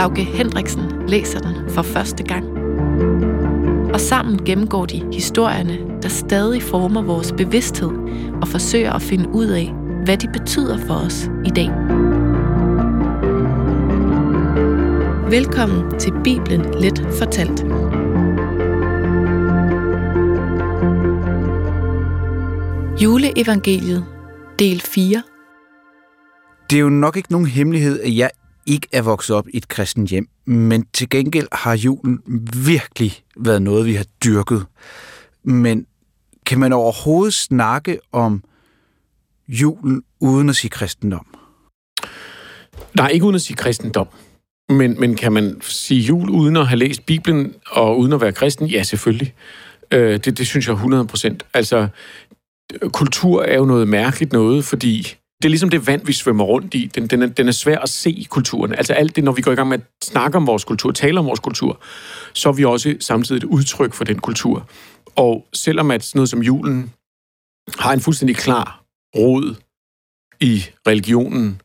Lauke Hendriksen læser den for første gang. Og sammen gennemgår de historierne, der stadig former vores bevidsthed og forsøger at finde ud af, hvad de betyder for os i dag. Velkommen til Bibelen Let Fortalt. Juleevangeliet, del 4. Det er jo nok ikke nogen hemmelighed, at jeg ikke er vokset op i et kristent hjem, men til gengæld har julen virkelig været noget, vi har dyrket. Men kan man overhovedet snakke om julen uden at sige kristendom? Nej, ikke uden at sige kristendom. Men, men kan man sige jul uden at have læst Bibelen og uden at være kristen? Ja, selvfølgelig. Øh, det, det synes jeg 100 procent. Altså, kultur er jo noget mærkeligt noget, fordi det er ligesom det vand, vi svømmer rundt i. Den, den, er, den er svær at se i kulturen. Altså alt det, når vi går i gang med at snakke om vores kultur, tale om vores kultur, så er vi også samtidig et udtryk for den kultur. Og selvom at sådan noget som julen har en fuldstændig klar rod i religionen,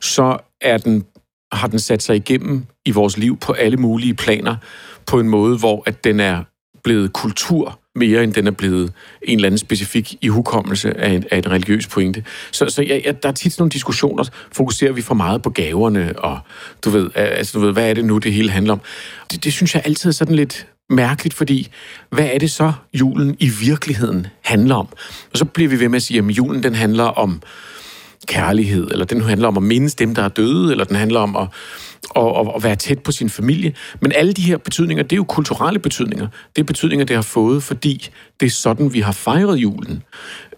så er den, har den sat sig igennem i vores liv på alle mulige planer, på en måde, hvor at den er blevet kultur, mere end den er blevet en eller anden specifik ihukommelse af en, af en religiøs pointe. Så, så ja, ja, der er tit sådan nogle diskussioner, fokuserer vi for meget på gaverne, og du ved, altså, du ved hvad er det nu, det hele handler om? Det, det synes jeg altid er sådan lidt mærkeligt, fordi hvad er det så, julen i virkeligheden handler om? Og så bliver vi ved med at sige, at julen den handler om kærlighed, eller den handler om at mindes dem, der er døde, eller den handler om at, og at være tæt på sin familie. Men alle de her betydninger, det er jo kulturelle betydninger. Det er betydninger, det har fået, fordi det er sådan, vi har fejret julen.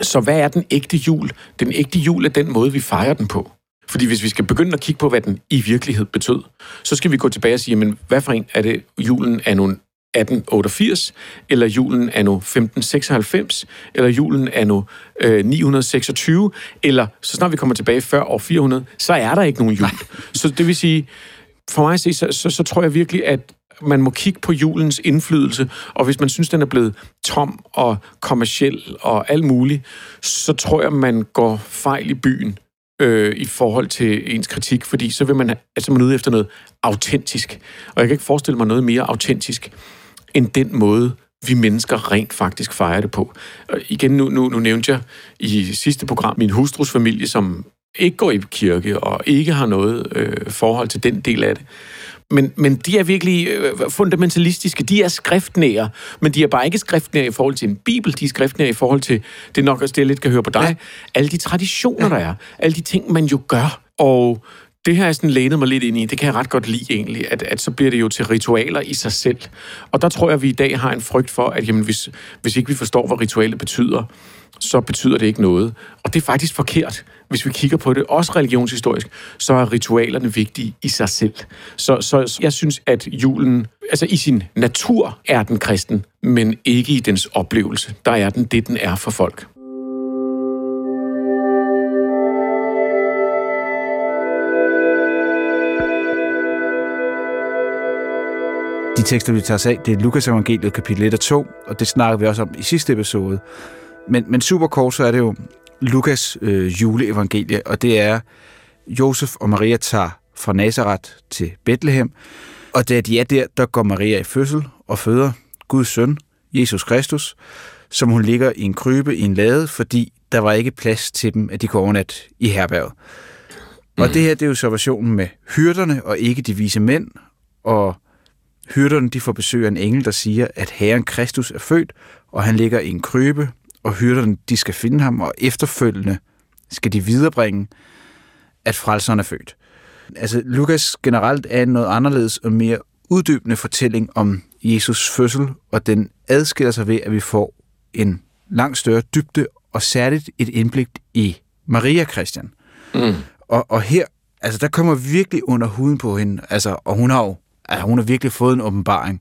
Så hvad er den ægte jul? Den ægte jul er den måde, vi fejrer den på. Fordi hvis vi skal begynde at kigge på, hvad den i virkelighed betød, så skal vi gå tilbage og sige, men hvad for en er det julen er nogle 1888, eller julen er nu 1596, eller julen er nu øh, 926, eller så snart vi kommer tilbage før år 400, så er der ikke nogen jul. Så det vil sige, for mig at se, så, så, så tror jeg virkelig, at man må kigge på julens indflydelse, og hvis man synes, den er blevet tom og kommersiel og alt muligt, så tror jeg, man går fejl i byen øh, i forhold til ens kritik, fordi så vil man, altså man ude efter noget autentisk. Og jeg kan ikke forestille mig noget mere autentisk, end den måde, vi mennesker rent faktisk fejrer det på. Og igen, nu, nu, nu nævnte jeg i sidste program min hustrus familie, som ikke går i kirke og ikke har noget øh, forhold til den del af det. Men, men de er virkelig øh, fundamentalistiske. De er skriftnære, men de er bare ikke skriftnære i forhold til en bibel. De er skriftnære i forhold til, det nok også det, jeg lidt kan høre på dig, ja. alle de traditioner, ja. der er. Alle de ting, man jo gør. Og det her er sådan lænet mig lidt ind i. Det kan jeg ret godt lide egentlig, at, at så bliver det jo til ritualer i sig selv. Og der tror jeg, at vi i dag har en frygt for, at jamen, hvis, hvis ikke vi forstår, hvad ritualet betyder, så betyder det ikke noget. Og det er faktisk forkert, hvis vi kigger på det, også religionshistorisk, så er ritualerne vigtige i sig selv. Så, så jeg synes, at julen, altså i sin natur er den kristen, men ikke i dens oplevelse. Der er den det, den er for folk. De tekster, vi tager os af, det er Lukas evangeliet kapitel 1 og 2, og det snakker vi også om i sidste episode. Men, men super kort, så er det jo Lukas øh, juleevangelie, og det er, Josef og Maria tager fra Nazareth til Bethlehem, og da de er der, der går Maria i fødsel og føder Guds søn, Jesus Kristus, som hun ligger i en krybe i en lade, fordi der var ikke plads til dem, at de kunne overnatte i herberget. Mm. Og det her, det er jo observationen med hyrderne og ikke de vise mænd, og hyrderne de får besøg af en engel, der siger, at Herren Kristus er født, og han ligger i en krybe, og hyrderne de skal finde ham, og efterfølgende skal de viderebringe, at frelseren er født. Altså, Lukas generelt er en noget anderledes og mere uddybende fortælling om Jesus fødsel, og den adskiller sig ved, at vi får en langt større dybde, og særligt et indblik i Maria Christian. Mm. Og, og her altså der kommer virkelig under huden på hende, altså, og hun har jo altså, hun har virkelig fået en åbenbaring.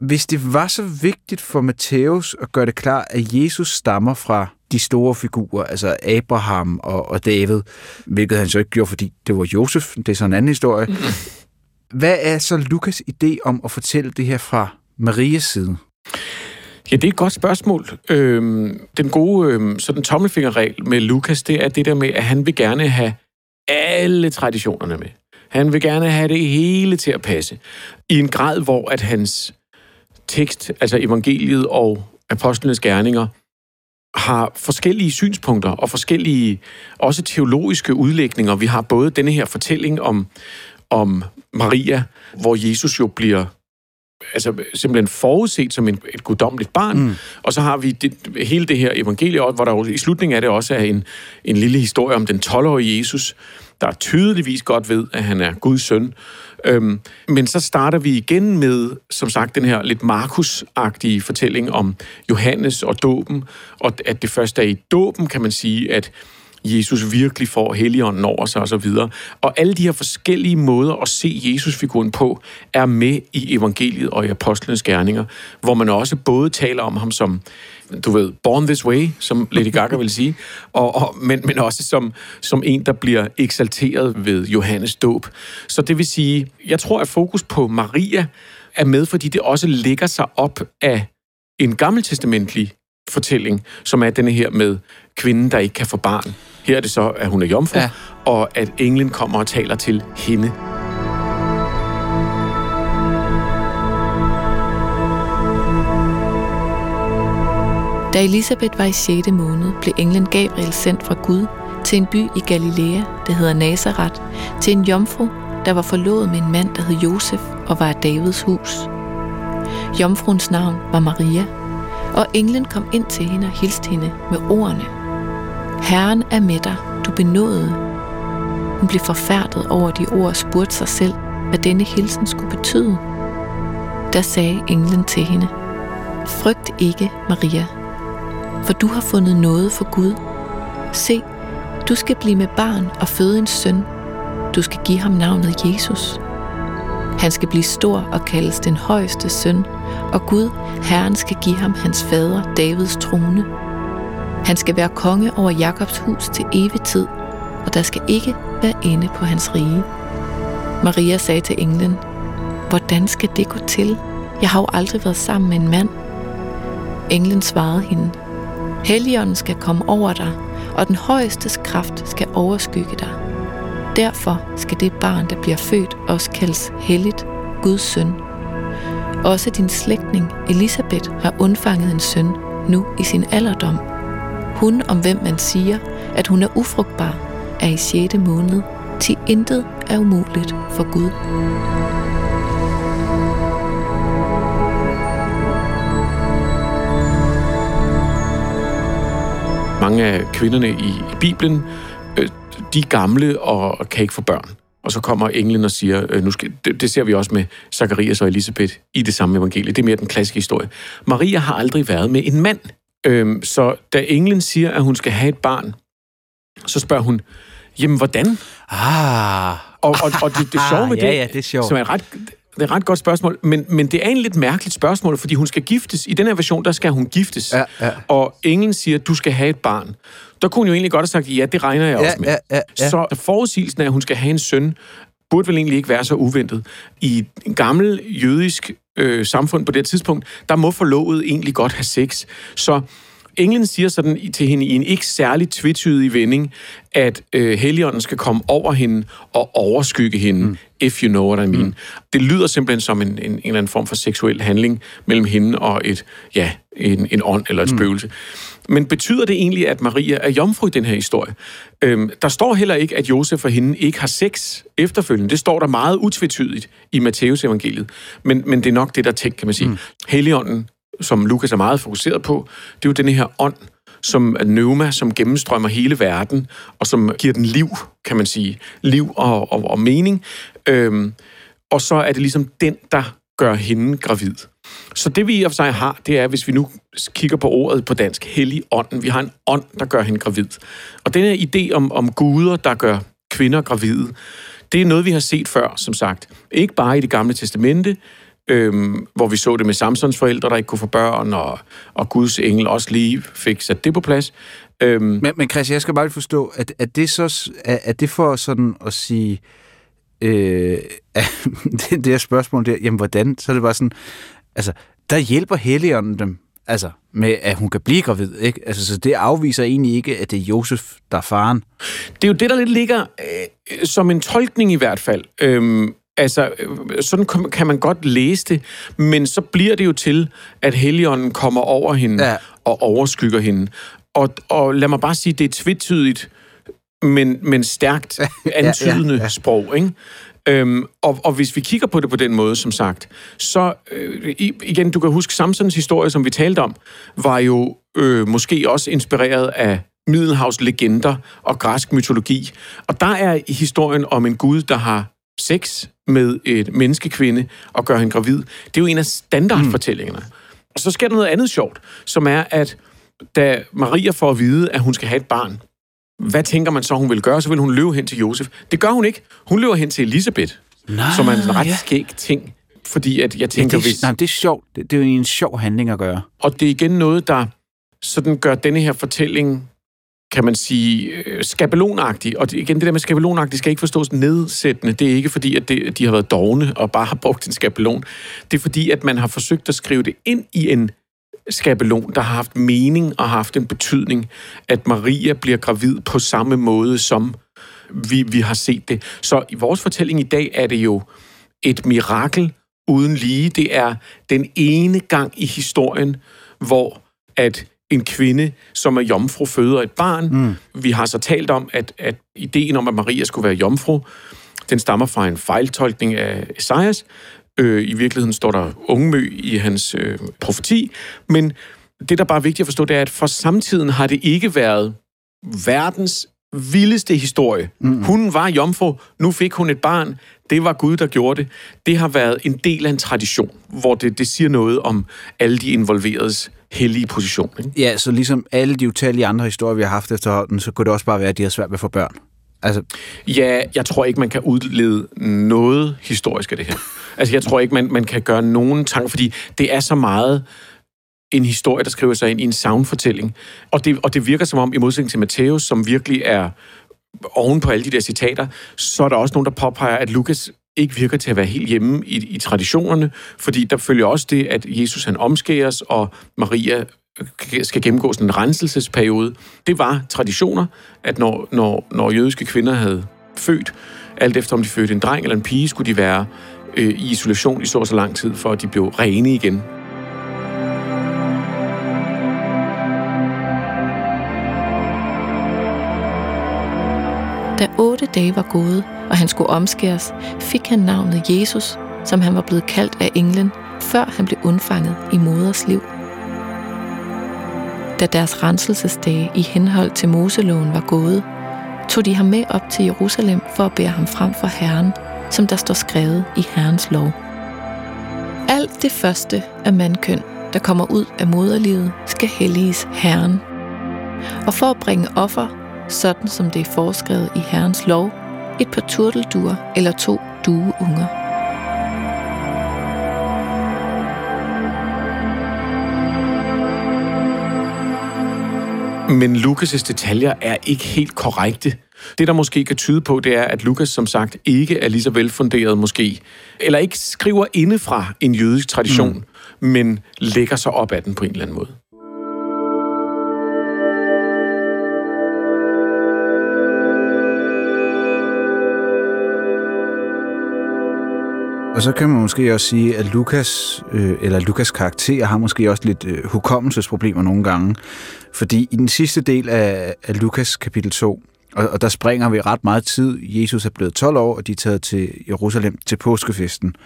Hvis det var så vigtigt for Matthæus at gøre det klar, at Jesus stammer fra de store figurer, altså Abraham og, og David, hvilket han så ikke gjorde, fordi det var Josef, det er sådan en anden historie. Hvad er så Lukas idé om at fortælle det her fra Marias side? Ja, det er et godt spørgsmål. Øhm, den gode øhm, sådan tommelfingerregel med Lukas, det er det der med, at han vil gerne have alle traditionerne med. Han vil gerne have det hele til at passe. I en grad, hvor at hans tekst, altså evangeliet og apostlenes gerninger, har forskellige synspunkter og forskellige også teologiske udlægninger. Vi har både denne her fortælling om, om Maria, hvor Jesus jo bliver altså simpelthen forudset som en, et guddommeligt barn. Mm. Og så har vi det, hele det her evangelie, hvor der jo i slutningen af det også er en, en lille historie om den 12-årige Jesus, der tydeligvis godt ved, at han er Guds søn. Øhm, men så starter vi igen med, som sagt, den her lidt Markus-agtige fortælling om Johannes og dåben, og at det først er i dåben, kan man sige, at Jesus virkelig får heligånden over sig osv. Og, og alle de her forskellige måder at se Jesus-figuren på, er med i evangeliet og i apostlenes gerninger, hvor man også både taler om ham som, du ved, born this way, som Lady Gaga vil sige, og, og, men, men også som, som en, der bliver eksalteret ved Johannes dåb. Så det vil sige, jeg tror, at fokus på Maria er med, fordi det også lægger sig op af en gammeltestamentlig fortælling, som er denne her med kvinden, der ikke kan få barn. Her er det så, at hun er jomfru, ja. og at englen kommer og taler til hende. Da Elisabeth var i 6. måned, blev englen Gabriel sendt fra Gud til en by i Galilea, der hedder Nazareth, til en jomfru, der var forlovet med en mand, der hed Josef og var af Davids hus. Jomfruens navn var Maria, og englen kom ind til hende og hilste hende med ordene. Herren er med dig, du benåede. Hun blev forfærdet over de ord og spurgte sig selv, hvad denne hilsen skulle betyde. Der sagde englen til hende, Frygt ikke, Maria, for du har fundet noget for Gud. Se, du skal blive med barn og føde en søn. Du skal give ham navnet Jesus. Han skal blive stor og kaldes den højeste søn, og Gud, Herren, skal give ham hans fader, Davids trone. Han skal være konge over Jakobs hus til evig tid, og der skal ikke være ende på hans rige. Maria sagde til englen, Hvordan skal det gå til? Jeg har jo aldrig været sammen med en mand. Englen svarede hende, Helligånden skal komme over dig, og den højestes kraft skal overskygge dig. Derfor skal det barn, der bliver født, også kaldes helligt, Guds søn. Også din slægtning Elisabeth har undfanget en søn, nu i sin alderdom. Hun, om hvem man siger, at hun er ufrugtbar, er i 6. måned, til intet er umuligt for Gud. Mange af kvinderne i, Bibelen, øh, de er gamle og kan ikke få børn. Og så kommer englen og siger, øh, nu skal, det, det ser vi også med Zacharias og Elisabeth i det samme evangelie. Det er mere den klassiske historie. Maria har aldrig været med en mand. Øhm, så da englen siger, at hun skal have et barn, så spørger hun, jamen hvordan? Ah. Og, og, og det, det sjove med ja, det, ja, det er sjovt. som er et ret, det er et ret godt spørgsmål, men, men det er en lidt mærkeligt spørgsmål, fordi hun skal giftes. I den her version, der skal hun giftes. Ja, ja. Og englen siger, du skal have et barn. Der kunne hun jo egentlig godt have sagt, ja, det regner jeg Ja, også med. ja, ja, ja. Så forudsigelsen af, at hun skal have en søn, burde vel egentlig ikke være så uventet. I en gammel jødisk øh, samfund på det tidspunkt, der må forlovet egentlig godt have sex. Så englen siger sådan til hende i en ikke særlig tvetydig vending, at øh, Helligånden skal komme over hende og overskygge hende, mm. if you know what I mean. Mm. Det lyder simpelthen som en, en, en eller anden form for seksuel handling mellem hende og et, ja, en, en ånd eller et mm. spøgelse. Men betyder det egentlig, at Maria er jomfru i den her historie? Øhm, der står heller ikke, at Josef og hende ikke har sex efterfølgende. Det står der meget utvetydigt i Matteus evangeliet. Men, men det er nok det, der er tænkt, kan man sige. Mm. Helligånden, som Lukas er meget fokuseret på, det er jo den her ånd, som pneuma, som gennemstrømmer hele verden, og som giver den liv, kan man sige. Liv og, og, og mening. Øhm, og så er det ligesom den, der gør hende gravid. Så det vi i og for sig har, det er, hvis vi nu kigger på ordet på dansk, hellig ånden. Vi har en ånd, der gør hende gravid. Og den her idé om, om guder, der gør kvinder gravide. Det er noget, vi har set før, som sagt. Ikke bare i det gamle testamente, øhm, hvor vi så det med Samsons forældre, der ikke kunne få børn, og, og Guds engel også lige fik sat det på plads. Øhm, men, men Christian, jeg skal bare forstå, at, at det så er, at det for sådan at sige, øh, det, det her spørgsmål der, jamen hvordan, så er det bare sådan, altså, der hjælper Helligånden dem, altså, med at hun kan blive gravid, ikke? Altså, så det afviser egentlig ikke, at det er Josef, der er faren. Det er jo det, der lidt ligger øh, som en tolkning i hvert fald. Øhm, altså, øh, sådan kan man godt læse det, men så bliver det jo til, at Helligånden kommer over hende ja. og overskygger hende. Og, og lad mig bare sige, det er tvetydigt, men, men stærkt antydende ja, ja, ja. sprog, ikke? Øhm, og, og hvis vi kigger på det på den måde, som sagt, så øh, igen, du kan huske Samsons historie, som vi talte om, var jo øh, måske også inspireret af Middelhavs legender og græsk mytologi. Og der er historien om en gud, der har sex med et menneskekvinde og gør hende gravid. Det er jo en af standardfortællingerne. Mm. Og så sker der noget andet sjovt, som er, at da Maria får at vide, at hun skal have et barn, hvad tænker man så, hun vil gøre? Så vil hun løbe hen til Josef. Det gør hun ikke. Hun løber hen til Elisabeth, nej, som er en ret ja. skæg ting. Fordi at jeg tænker, ja, det, hvis... Nej, det er sjovt. Det, det er jo en sjov handling at gøre. Og det er igen noget, der sådan gør denne her fortælling, kan man sige, øh, skabelonagtig. Og det, igen, det der med skabelonagtig skal ikke forstås nedsættende. Det er ikke fordi, at det, de har været dogne og bare har brugt en skabelon. Det er fordi, at man har forsøgt at skrive det ind i en skabelon, der har haft mening og har haft en betydning, at Maria bliver gravid på samme måde, som vi, vi har set det. Så i vores fortælling i dag er det jo et mirakel uden lige. Det er den ene gang i historien, hvor at en kvinde, som er jomfru, føder et barn. Mm. Vi har så talt om, at, at ideen om, at Maria skulle være jomfru, den stammer fra en fejltolkning af Esajas, Øh, I virkeligheden står der ungmø i hans øh, profeti, men det, der bare er vigtigt at forstå, det er, at for samtiden har det ikke været verdens vildeste historie. Mm. Hun var jomfru, nu fik hun et barn, det var Gud, der gjorde det. Det har været en del af en tradition, hvor det, det siger noget om alle de involveredes hellige position. Ikke? Ja, så ligesom alle de utallige andre historier, vi har haft efterhånden, så kunne det også bare være, at de har svært ved at få børn. Altså... Ja, jeg tror ikke, man kan udlede noget historisk af det her. Altså, jeg tror ikke, man, man kan gøre nogen tanker, fordi det er så meget en historie, der skriver sig ind i en soundfortælling. Og det, og det virker som om, i modsætning til Matthæus, som virkelig er oven på alle de der citater, så er der også nogen, der påpeger, at Lukas ikke virker til at være helt hjemme i, i traditionerne, fordi der følger også det, at Jesus han omskæres, og Maria skal gennemgå sådan en renselsesperiode. Det var traditioner, at når, når, når jødiske kvinder havde født, alt efter om de fødte en dreng eller en pige, skulle de være øh, i isolation i så så lang tid, for at de blev rene igen. Da otte dage var gået, og han skulle omskæres, fik han navnet Jesus, som han var blevet kaldt af englen, før han blev undfanget i moders liv. Da deres renselsesdage i henhold til Moseloven var gået, tog de ham med op til Jerusalem for at bære ham frem for Herren, som der står skrevet i Herrens lov. Alt det første af mandkøn, der kommer ud af moderlivet, skal helliges Herren. Og for at bringe offer, sådan som det er foreskrevet i Herrens lov, et par turtelduer eller to dueunger. Men Lukas' detaljer er ikke helt korrekte. Det, der måske kan tyde på, det er, at Lukas som sagt ikke er lige så velfunderet måske, eller ikke skriver indefra en jødisk tradition, mm. men lægger sig op ad den på en eller anden måde. Og så kan man måske også sige, at Lukas, øh, eller Lukas karakter har måske også lidt øh, hukommelsesproblemer nogle gange. Fordi i den sidste del af, af Lukas kapitel 2, og, og der springer vi ret meget tid. Jesus er blevet 12 år, og de er taget til Jerusalem til påskefesten.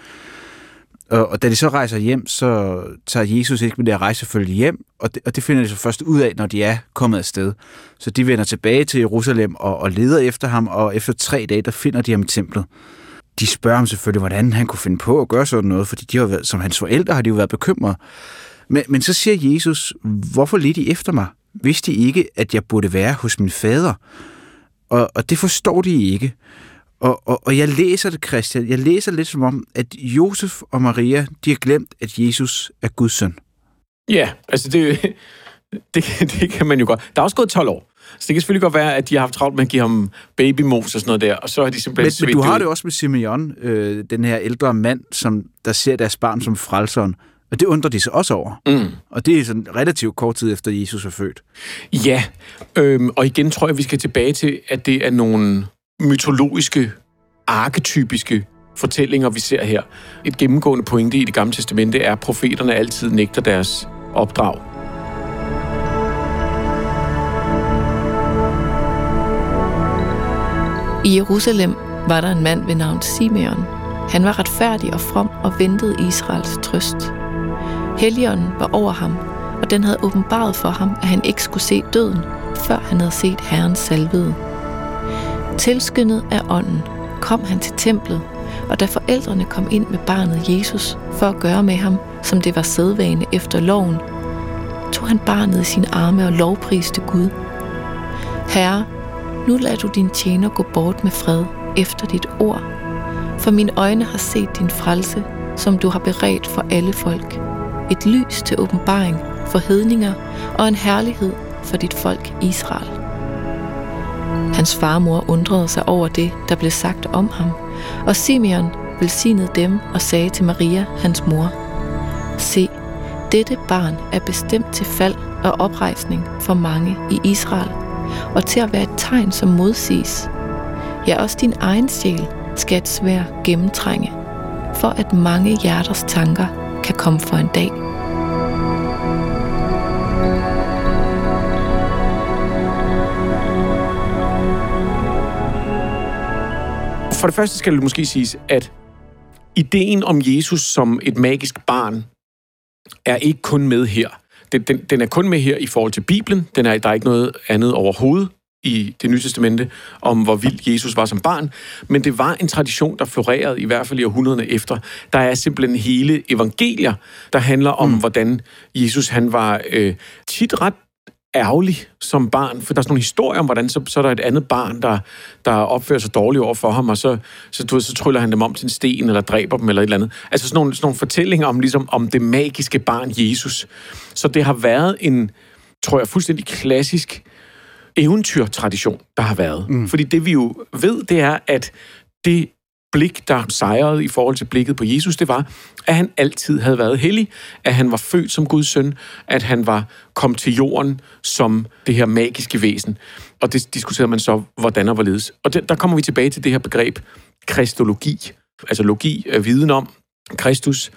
Og, og da de så rejser hjem, så tager Jesus ikke med det rejse selvfølgelig hjem, og det, og det finder de så først ud af, når de er kommet afsted. Så de vender tilbage til Jerusalem og, og leder efter ham, og efter tre dage, der finder de ham i templet de spørger ham selvfølgelig, hvordan han kunne finde på at gøre sådan noget, fordi de har været, som hans forældre har de jo været bekymrede. Men, men så siger Jesus, hvorfor lidt I efter mig? Vidste I ikke, at jeg burde være hos min fader? Og, og det forstår de ikke. Og, og, og jeg læser det, Christian. Jeg læser lidt som om, at Josef og Maria, de har glemt, at Jesus er Guds søn. Ja, altså det, det, det kan man jo godt. Der er også gået 12 år. Så det kan selvfølgelig godt være, at de har haft travlt med at give ham babymos og sådan noget der, og så har de simpelthen men, men du har det også med Simeon, øh, den her ældre mand, som der ser deres barn som frelseren. Og det undrer de sig også over. Mm. Og det er sådan relativt kort tid efter, Jesus er født. Ja, øhm, og igen tror jeg, vi skal tilbage til, at det er nogle mytologiske, arketypiske fortællinger, vi ser her. Et gennemgående pointe i det gamle testamente er, at profeterne altid nægter deres opdrag. I Jerusalem var der en mand ved navn Simeon. Han var retfærdig og from og ventede Israels trøst. Helligånden var over ham, og den havde åbenbaret for ham, at han ikke skulle se døden, før han havde set Herrens salvede. Tilskyndet af ånden kom han til templet, og da forældrene kom ind med barnet Jesus for at gøre med ham, som det var sædvane efter loven, tog han barnet i sine arme og lovpriste Gud. Herre, nu lader du din tjener gå bort med fred efter dit ord, for mine øjne har set din frelse, som du har beredt for alle folk. Et lys til åbenbaring for hedninger og en herlighed for dit folk Israel. Hans farmor undrede sig over det, der blev sagt om ham, og Simeon velsignede dem og sagde til Maria, hans mor, Se, dette barn er bestemt til fald og oprejsning for mange i Israel, og til at være et tegn, som modsiges. Ja, også din egen sjæl skal et svær gennemtrænge, for at mange hjerters tanker kan komme for en dag. For det første skal det måske siges, at ideen om Jesus som et magisk barn er ikke kun med her. Den, den, den er kun med her i forhold til Bibelen. Den er, der er ikke noget andet overhovedet i det nye testamente om, hvor vild Jesus var som barn. Men det var en tradition, der florerede i hvert fald i århundrederne efter. Der er simpelthen hele evangelier, der handler om, mm. hvordan Jesus han var øh, tit ret ærgerlig som barn, for der er sådan nogle historier om, hvordan så, så er der et andet barn, der, der opfører sig dårligt over for ham, og så, så, du, så tryller han dem om til en sten, eller dræber dem, eller et eller andet. Altså sådan nogle, sådan nogle fortællinger om, ligesom, om det magiske barn Jesus. Så det har været en, tror jeg, fuldstændig klassisk eventyrtradition, der har været. Mm. Fordi det vi jo ved, det er, at det blik, der sejrede i forhold til blikket på Jesus, det var, at han altid havde været hellig, at han var født som Guds søn, at han var kommet til jorden som det her magiske væsen. Og det diskuterede man så, hvordan og hvorledes. Og der kommer vi tilbage til det her begreb kristologi. Altså logi er viden om Kristus.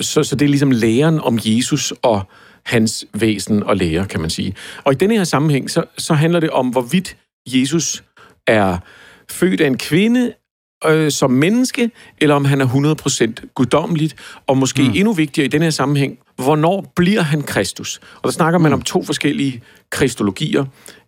Så, så det er ligesom læren om Jesus og hans væsen og lære, kan man sige. Og i denne her sammenhæng, så, så handler det om, hvorvidt Jesus er født af en kvinde, øh, som menneske, eller om han er 100% guddommeligt, og måske mm. endnu vigtigere i den her sammenhæng, hvornår bliver han Kristus? Og der snakker man mm. om to forskellige kristologier.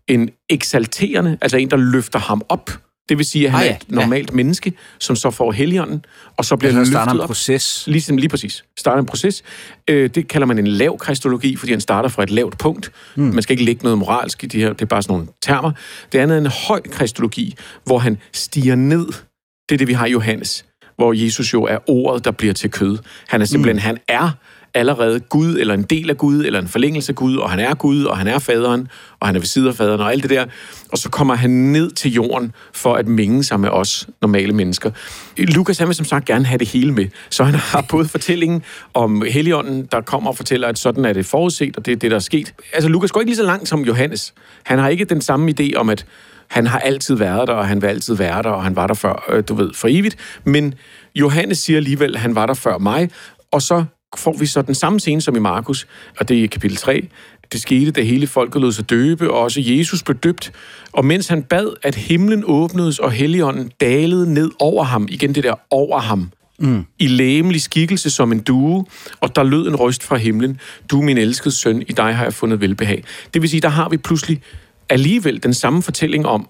En eksalterende, altså en, der løfter ham op, det vil sige, at han ah, ja, er et normalt ja. menneske, som så får helligånden, og så bliver han starter en op. proces. Ligesom, lige præcis. Starter en proces. Øh, det kalder man en lav kristologi, fordi han starter fra et lavt punkt. Mm. Man skal ikke lægge noget moralsk i det her. Det er bare sådan nogle termer. Det andet er en høj kristologi, hvor han stiger ned det er det, vi har i Johannes, hvor Jesus jo er ordet, der bliver til kød. Han er simpelthen, mm. han er allerede Gud, eller en del af Gud, eller en forlængelse af Gud, og han er Gud, og han er faderen, og han er ved siden af faderen, og alt det der. Og så kommer han ned til jorden for at minge sig med os normale mennesker. Lukas han vil som sagt gerne have det hele med, så han har både fortællingen om Helligånden, der kommer og fortæller, at sådan er det forudset, og det er det, der er sket. Altså, Lukas går ikke lige så langt som Johannes. Han har ikke den samme idé om, at han har altid været der, og han vil altid være der, og han var der før, øh, du ved, for evigt. Men Johannes siger alligevel, at han var der før mig, og så får vi så den samme scene som i Markus, og det er i kapitel 3. Det skete, da hele folket lod sig døbe, og også Jesus blev døbt. Og mens han bad, at himlen åbnedes, og helligånden dalede ned over ham, igen det der over ham, mm. i læmelig skikkelse som en due, og der lød en røst fra himlen, du min elskede søn, i dig har jeg fundet velbehag. Det vil sige, der har vi pludselig alligevel den samme fortælling om,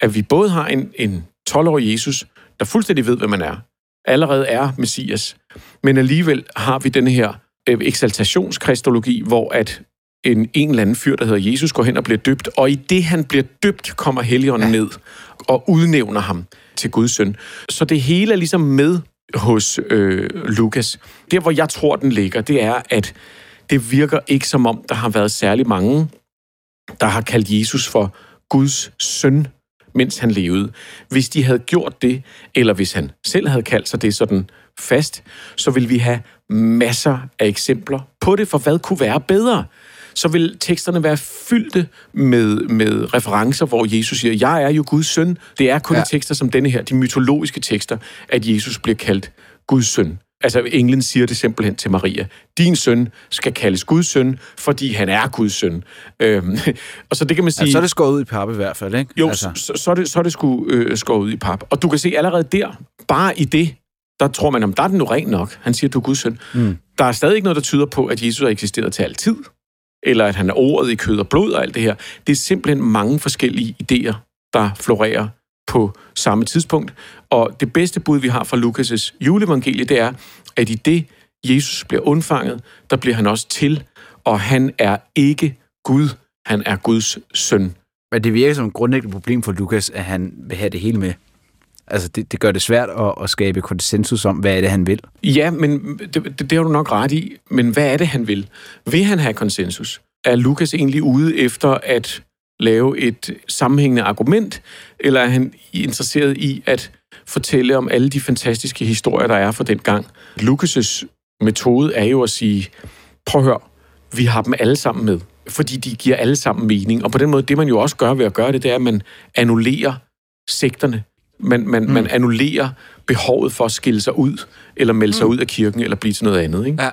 at vi både har en, en 12-årig Jesus, der fuldstændig ved, hvad man er, allerede er Messias, men alligevel har vi den her øh, eksaltationskristologi, hvor at en, en eller anden fyr, der hedder Jesus, går hen og bliver døbt, og i det han bliver døbt, kommer Helligånden ja. ned og udnævner ham til Guds søn. Så det hele er ligesom med hos øh, Lukas. Der, hvor jeg tror, den ligger, det er, at det virker ikke som om, der har været særlig mange, der har kaldt Jesus for Guds søn, mens han levede. Hvis de havde gjort det, eller hvis han selv havde kaldt sig det sådan fast, så vil vi have masser af eksempler på det, for hvad kunne være bedre? Så vil teksterne være fyldte med, med referencer, hvor Jesus siger, jeg er jo Guds søn. Det er kun ja. tekster som denne her, de mytologiske tekster, at Jesus bliver kaldt Guds søn. Altså, englen siger det simpelthen til Maria. Din søn skal kaldes Guds søn, fordi han er Guds søn. Øhm, og så det kan man sige... Altså, så er det skåret ud i pap i hvert fald, ikke? Jo, altså. så, så, er det, så er det sgu øh, skåret ud i pap. Og du kan se allerede der, bare i det, der tror man, om der er den nu ren nok. Han siger, du er Guds søn. Mm. Der er stadig ikke noget, der tyder på, at Jesus har eksisteret til altid. Eller at han er ordet i kød og blod og alt det her. Det er simpelthen mange forskellige idéer, der florerer på samme tidspunkt. Og det bedste bud, vi har fra Lukas' juleevangelie, det er, at i det, Jesus bliver undfanget, der bliver han også til, og han er ikke Gud, han er Guds søn. Men det virker som et grundlæggende problem for Lukas, at han vil have det hele med. Altså, det, det gør det svært at, at skabe konsensus om, hvad er det, han vil. Ja, men det, det, det har du nok ret i. Men hvad er det, han vil? Vil han have konsensus? Er Lukas egentlig ude efter at lave et sammenhængende argument, eller er han interesseret i at fortælle om alle de fantastiske historier, der er for den gang? Lukas' metode er jo at sige, prøv at høre, vi har dem alle sammen med, fordi de giver alle sammen mening. Og på den måde, det man jo også gør ved at gøre det, det er, at man annullerer sekterne. Man, man, mm. man annullerer behovet for at skille sig ud, eller melde sig mm. ud af kirken, eller blive til noget andet. Ikke? Ja.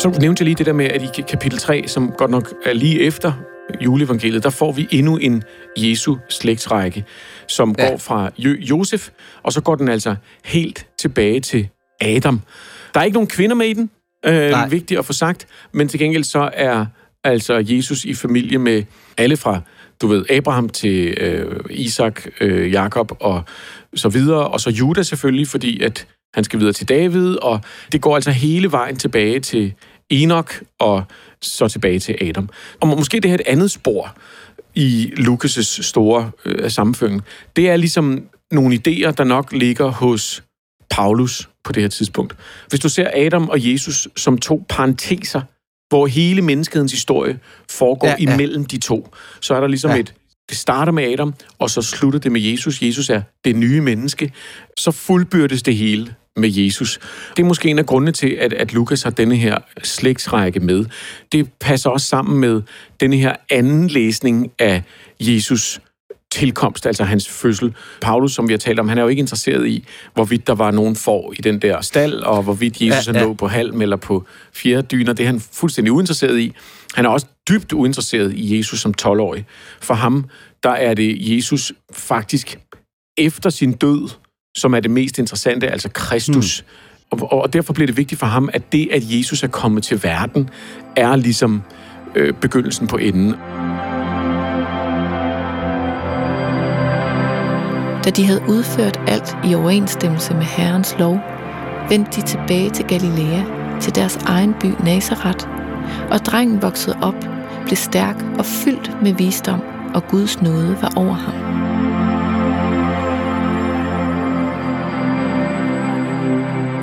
Så nævnte jeg lige det der med, at i kapitel 3, som godt nok er lige efter juleevangeliet, der får vi endnu en Jesu slægtsrække, som ja. går fra Josef, og så går den altså helt tilbage til Adam. Der er ikke nogen kvinder med i den, øh, vigtigt at få sagt, men til gengæld så er altså Jesus i familie med alle fra, du ved, Abraham til øh, Isak, øh, Jakob og så videre, og så Judas selvfølgelig, fordi at han skal videre til David, og det går altså hele vejen tilbage til Enoch og så tilbage til Adam. Og måske det her et andet spor i Lukas' store øh, sammenføring, det er ligesom nogle idéer, der nok ligger hos Paulus på det her tidspunkt. Hvis du ser Adam og Jesus som to parenteser, hvor hele menneskehedens historie foregår ja, ja. imellem de to, så er der ligesom ja. et det starter med Adam, og så slutter det med Jesus. Jesus er det nye menneske. Så fuldbyrdes det hele med Jesus. Det er måske en af grundene til, at, at Lukas har denne her slægtsrække med. Det passer også sammen med denne her anden læsning af Jesus tilkomst, altså hans fødsel. Paulus, som vi har talt om, han er jo ikke interesseret i, hvorvidt der var nogen for i den der stald, og hvorvidt Jesus ja, ja. lå på halm eller på fjerde dyner. Det er han fuldstændig uinteresseret i. Han er også dybt uinteresseret i Jesus som 12-årig. For ham, der er det Jesus faktisk efter sin død, som er det mest interessante, altså Kristus. Mm. Og, og derfor bliver det vigtigt for ham, at det, at Jesus er kommet til verden, er ligesom øh, begyndelsen på enden. Da de havde udført alt i overensstemmelse med Herrens lov, vendte de tilbage til Galilea, til deres egen by Nazareth, og drengen voksede op, blev stærk og fyldt med visdom, og Guds nåde var over ham.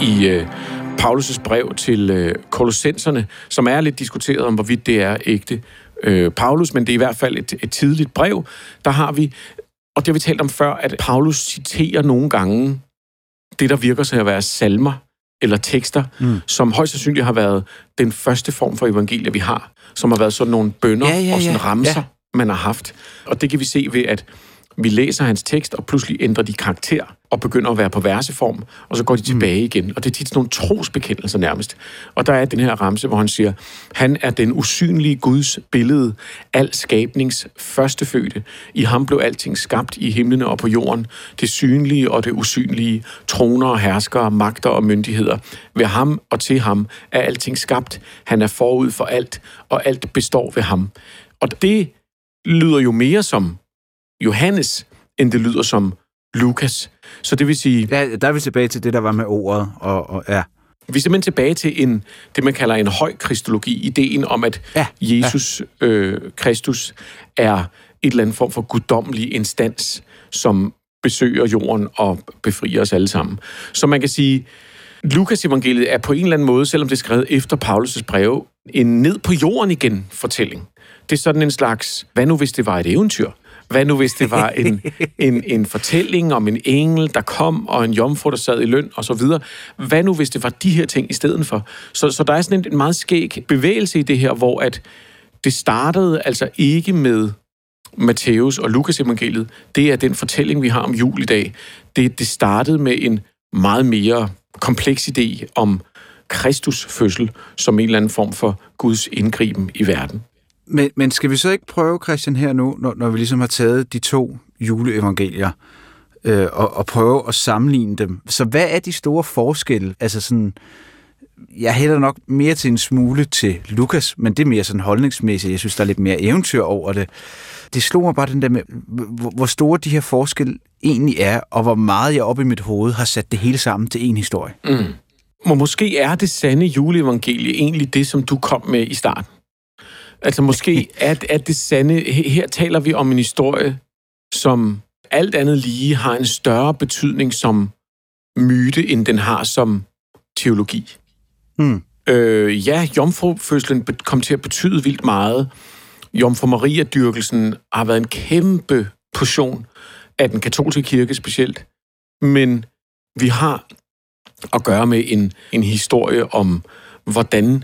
I øh, Paulus' brev til øh, kolossenserne, som er lidt diskuteret om, hvorvidt det er ægte øh, Paulus, men det er i hvert fald et, et tidligt brev. Der har vi, og det har vi talt om før, at Paulus citerer nogle gange det, der virker sig at være salmer eller tekster, mm. som højst sandsynligt har været den første form for evangelie, vi har, som har været sådan nogle bønder ja, ja, ja. og sådan ramser, ja. man har haft. Og det kan vi se ved, at vi læser hans tekst, og pludselig ændrer de karakter og begynder at være på verseform, og så går de tilbage mm. igen. Og det er tit sådan nogle trosbekendelser nærmest. Og der er den her ramse, hvor han siger, han er den usynlige Guds billede, al skabnings førstefødte. I ham blev alting skabt i himlene og på jorden, det synlige og det usynlige, troner og herskere, magter og myndigheder. Ved ham og til ham er alting skabt. Han er forud for alt, og alt består ved ham. Og det lyder jo mere som Johannes, end det lyder som Lukas. Så det vil sige... Ja, der er vi tilbage til det, der var med ordet. Og, og, ja. Vi er simpelthen tilbage til en, det, man kalder en høj kristologi. Ideen om, at ja, Jesus ja. Øh, Kristus er et eller andet form for guddommelig instans, som besøger jorden og befrier os alle sammen. Så man kan sige, Lukas evangeliet er på en eller anden måde, selvom det er skrevet efter Paulus' breve, en ned på jorden igen fortælling. Det er sådan en slags, hvad nu hvis det var et eventyr? Hvad nu hvis det var en, en, en fortælling om en engel, der kom, og en jomfru, der sad i løn, og så videre. Hvad nu hvis det var de her ting i stedet for? Så, så der er sådan en, en meget skæg bevægelse i det her, hvor at det startede altså ikke med Matthæus og Lukas evangeliet. Det er den fortælling, vi har om jul i dag. Det, det startede med en meget mere kompleks idé om Kristus fødsel som en eller anden form for Guds indgriben i verden. Men, men skal vi så ikke prøve, Christian, her nu, når, når vi ligesom har taget de to juleevangelier, øh, og, og prøve at sammenligne dem. Så hvad er de store forskelle? Altså sådan, jeg hælder nok mere til en smule til Lukas, men det er mere sådan holdningsmæssigt. Jeg synes, der er lidt mere eventyr over det. Det slog mig bare den der med, hvor store de her forskelle egentlig er, og hvor meget jeg op i mit hoved har sat det hele sammen til en historie. Mm. Men måske er det sande juleevangelie egentlig det, som du kom med i starten. Altså måske er, er det sande... Her taler vi om en historie, som alt andet lige har en større betydning som myte, end den har som teologi. Mm. Øh, ja, jomfrufødslen kom til at betyde vildt meget. Jomfru Maria-dyrkelsen har været en kæmpe portion af den katolske kirke specielt. Men vi har at gøre med en, en historie om, hvordan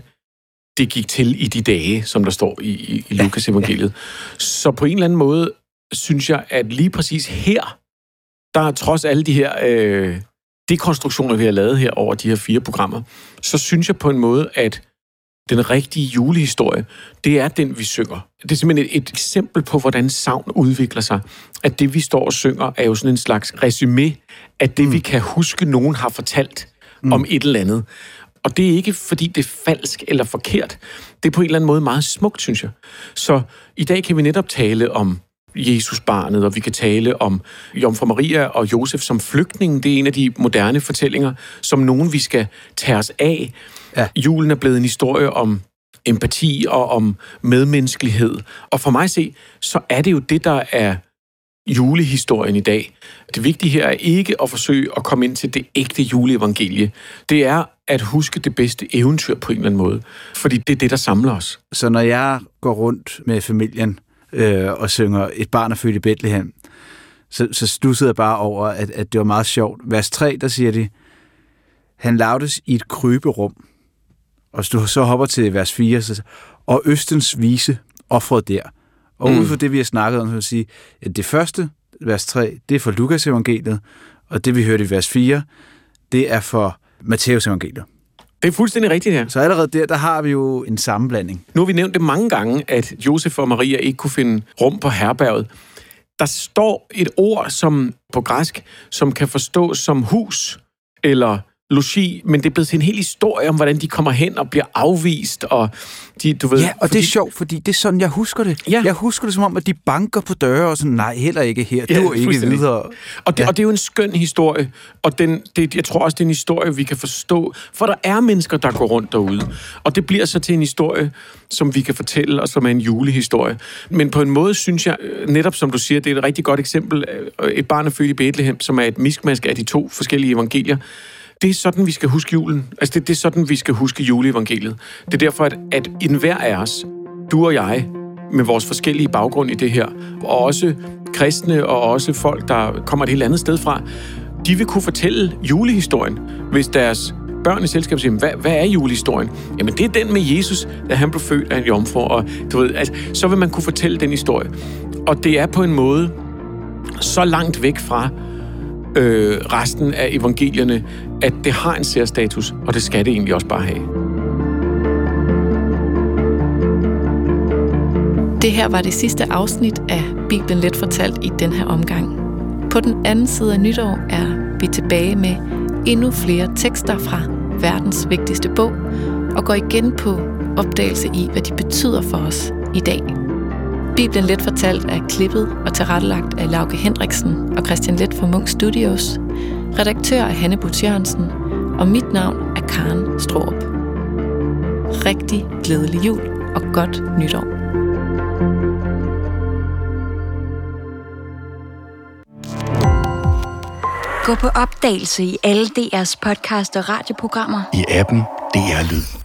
det gik til i de dage, som der står i, i, i Lukas evangeliet. Ja. Så på en eller anden måde synes jeg, at lige præcis her, der er trods alle de her øh, dekonstruktioner, vi har lavet her over de her fire programmer, så synes jeg på en måde, at den rigtige julehistorie, det er den, vi synger. Det er simpelthen et, et eksempel på, hvordan savn udvikler sig. At det, vi står og synger, er jo sådan en slags resume af det, mm. vi kan huske, nogen har fortalt mm. om et eller andet. Og det er ikke, fordi det er falsk eller forkert. Det er på en eller anden måde meget smukt, synes jeg. Så i dag kan vi netop tale om Jesus barnet, og vi kan tale om Jomfru Maria og Josef som flygtning. Det er en af de moderne fortællinger, som nogen vi skal tage os af. Ja. Julen er blevet en historie om empati og om medmenneskelighed. Og for mig at se, så er det jo det, der er julehistorien i dag. Det vigtige her er ikke at forsøge at komme ind til det ægte juleevangelie. Det er at huske det bedste eventyr på en eller anden måde. Fordi det er det, der samler os. Så når jeg går rundt med familien øh, og synger Et barn er født i Bethlehem, så, så stussede jeg bare over, at, at det var meget sjovt. Vers 3, der siger de, han lavtes i et kryberum. Og hvis du så hopper til vers 4, så, og Østens vise offret der. Og mm. ud fra det, vi har snakket om, så vil jeg sige, at det første, vers 3, det er for Lukas evangeliet, og det, vi hørte i vers 4, det er for Matteus evangeliet. Det er fuldstændig rigtigt her. Så allerede der, der har vi jo en sammenblanding. Nu har vi nævnt det mange gange, at Josef og Maria ikke kunne finde rum på herberget. Der står et ord som på græsk, som kan forstås som hus eller logi, men det er blevet til en hel historie om, hvordan de kommer hen og bliver afvist, og de, du ved... Ja, og fordi... det er sjovt, fordi det er sådan, jeg husker det. Ja. Jeg husker det som om, at de banker på døre og sådan, nej, heller ikke her, ja, du er ikke videre. Og det, ja. og det er jo en skøn historie, og den, det, jeg tror også, det er en historie, vi kan forstå, for der er mennesker, der går rundt derude, og det bliver så til en historie, som vi kan fortælle, og som er en julehistorie. Men på en måde synes jeg, netop som du siger, det er et rigtig godt eksempel, et barn er født i Bethlehem, som er et miskmask af de to forskellige evangelier, det er sådan, vi skal huske julen. Altså, det, det er sådan, vi skal huske juleevangeliet. Det er derfor, at, at enhver af os, du og jeg, med vores forskellige baggrund i det her, og også kristne, og også folk, der kommer et helt andet sted fra, de vil kunne fortælle julehistorien, hvis deres børn i selskab siger, hvad, hvad er julehistorien? Jamen, det er den med Jesus, da han blev født af en jomfru, og du ved, altså, så vil man kunne fortælle den historie. Og det er på en måde så langt væk fra, øh, resten af evangelierne, at det har en særstatus, og det skal det egentlig også bare have. Det her var det sidste afsnit af Bibelen Let Fortalt i den her omgang. På den anden side af nytår er vi tilbage med endnu flere tekster fra verdens vigtigste bog, og går igen på opdagelse i, hvad de betyder for os i dag. Bibelen Let fortalt er klippet og tilrettelagt af Lauke Hendriksen og Christian Let fra Munk Studios. Redaktør er Hanne Butz Jørgensen, og mit navn er Karen Stroop. Rigtig glædelig jul og godt nytår. Gå på opdagelse i alle DR's podcast og radioprogrammer. I appen DR Lyd.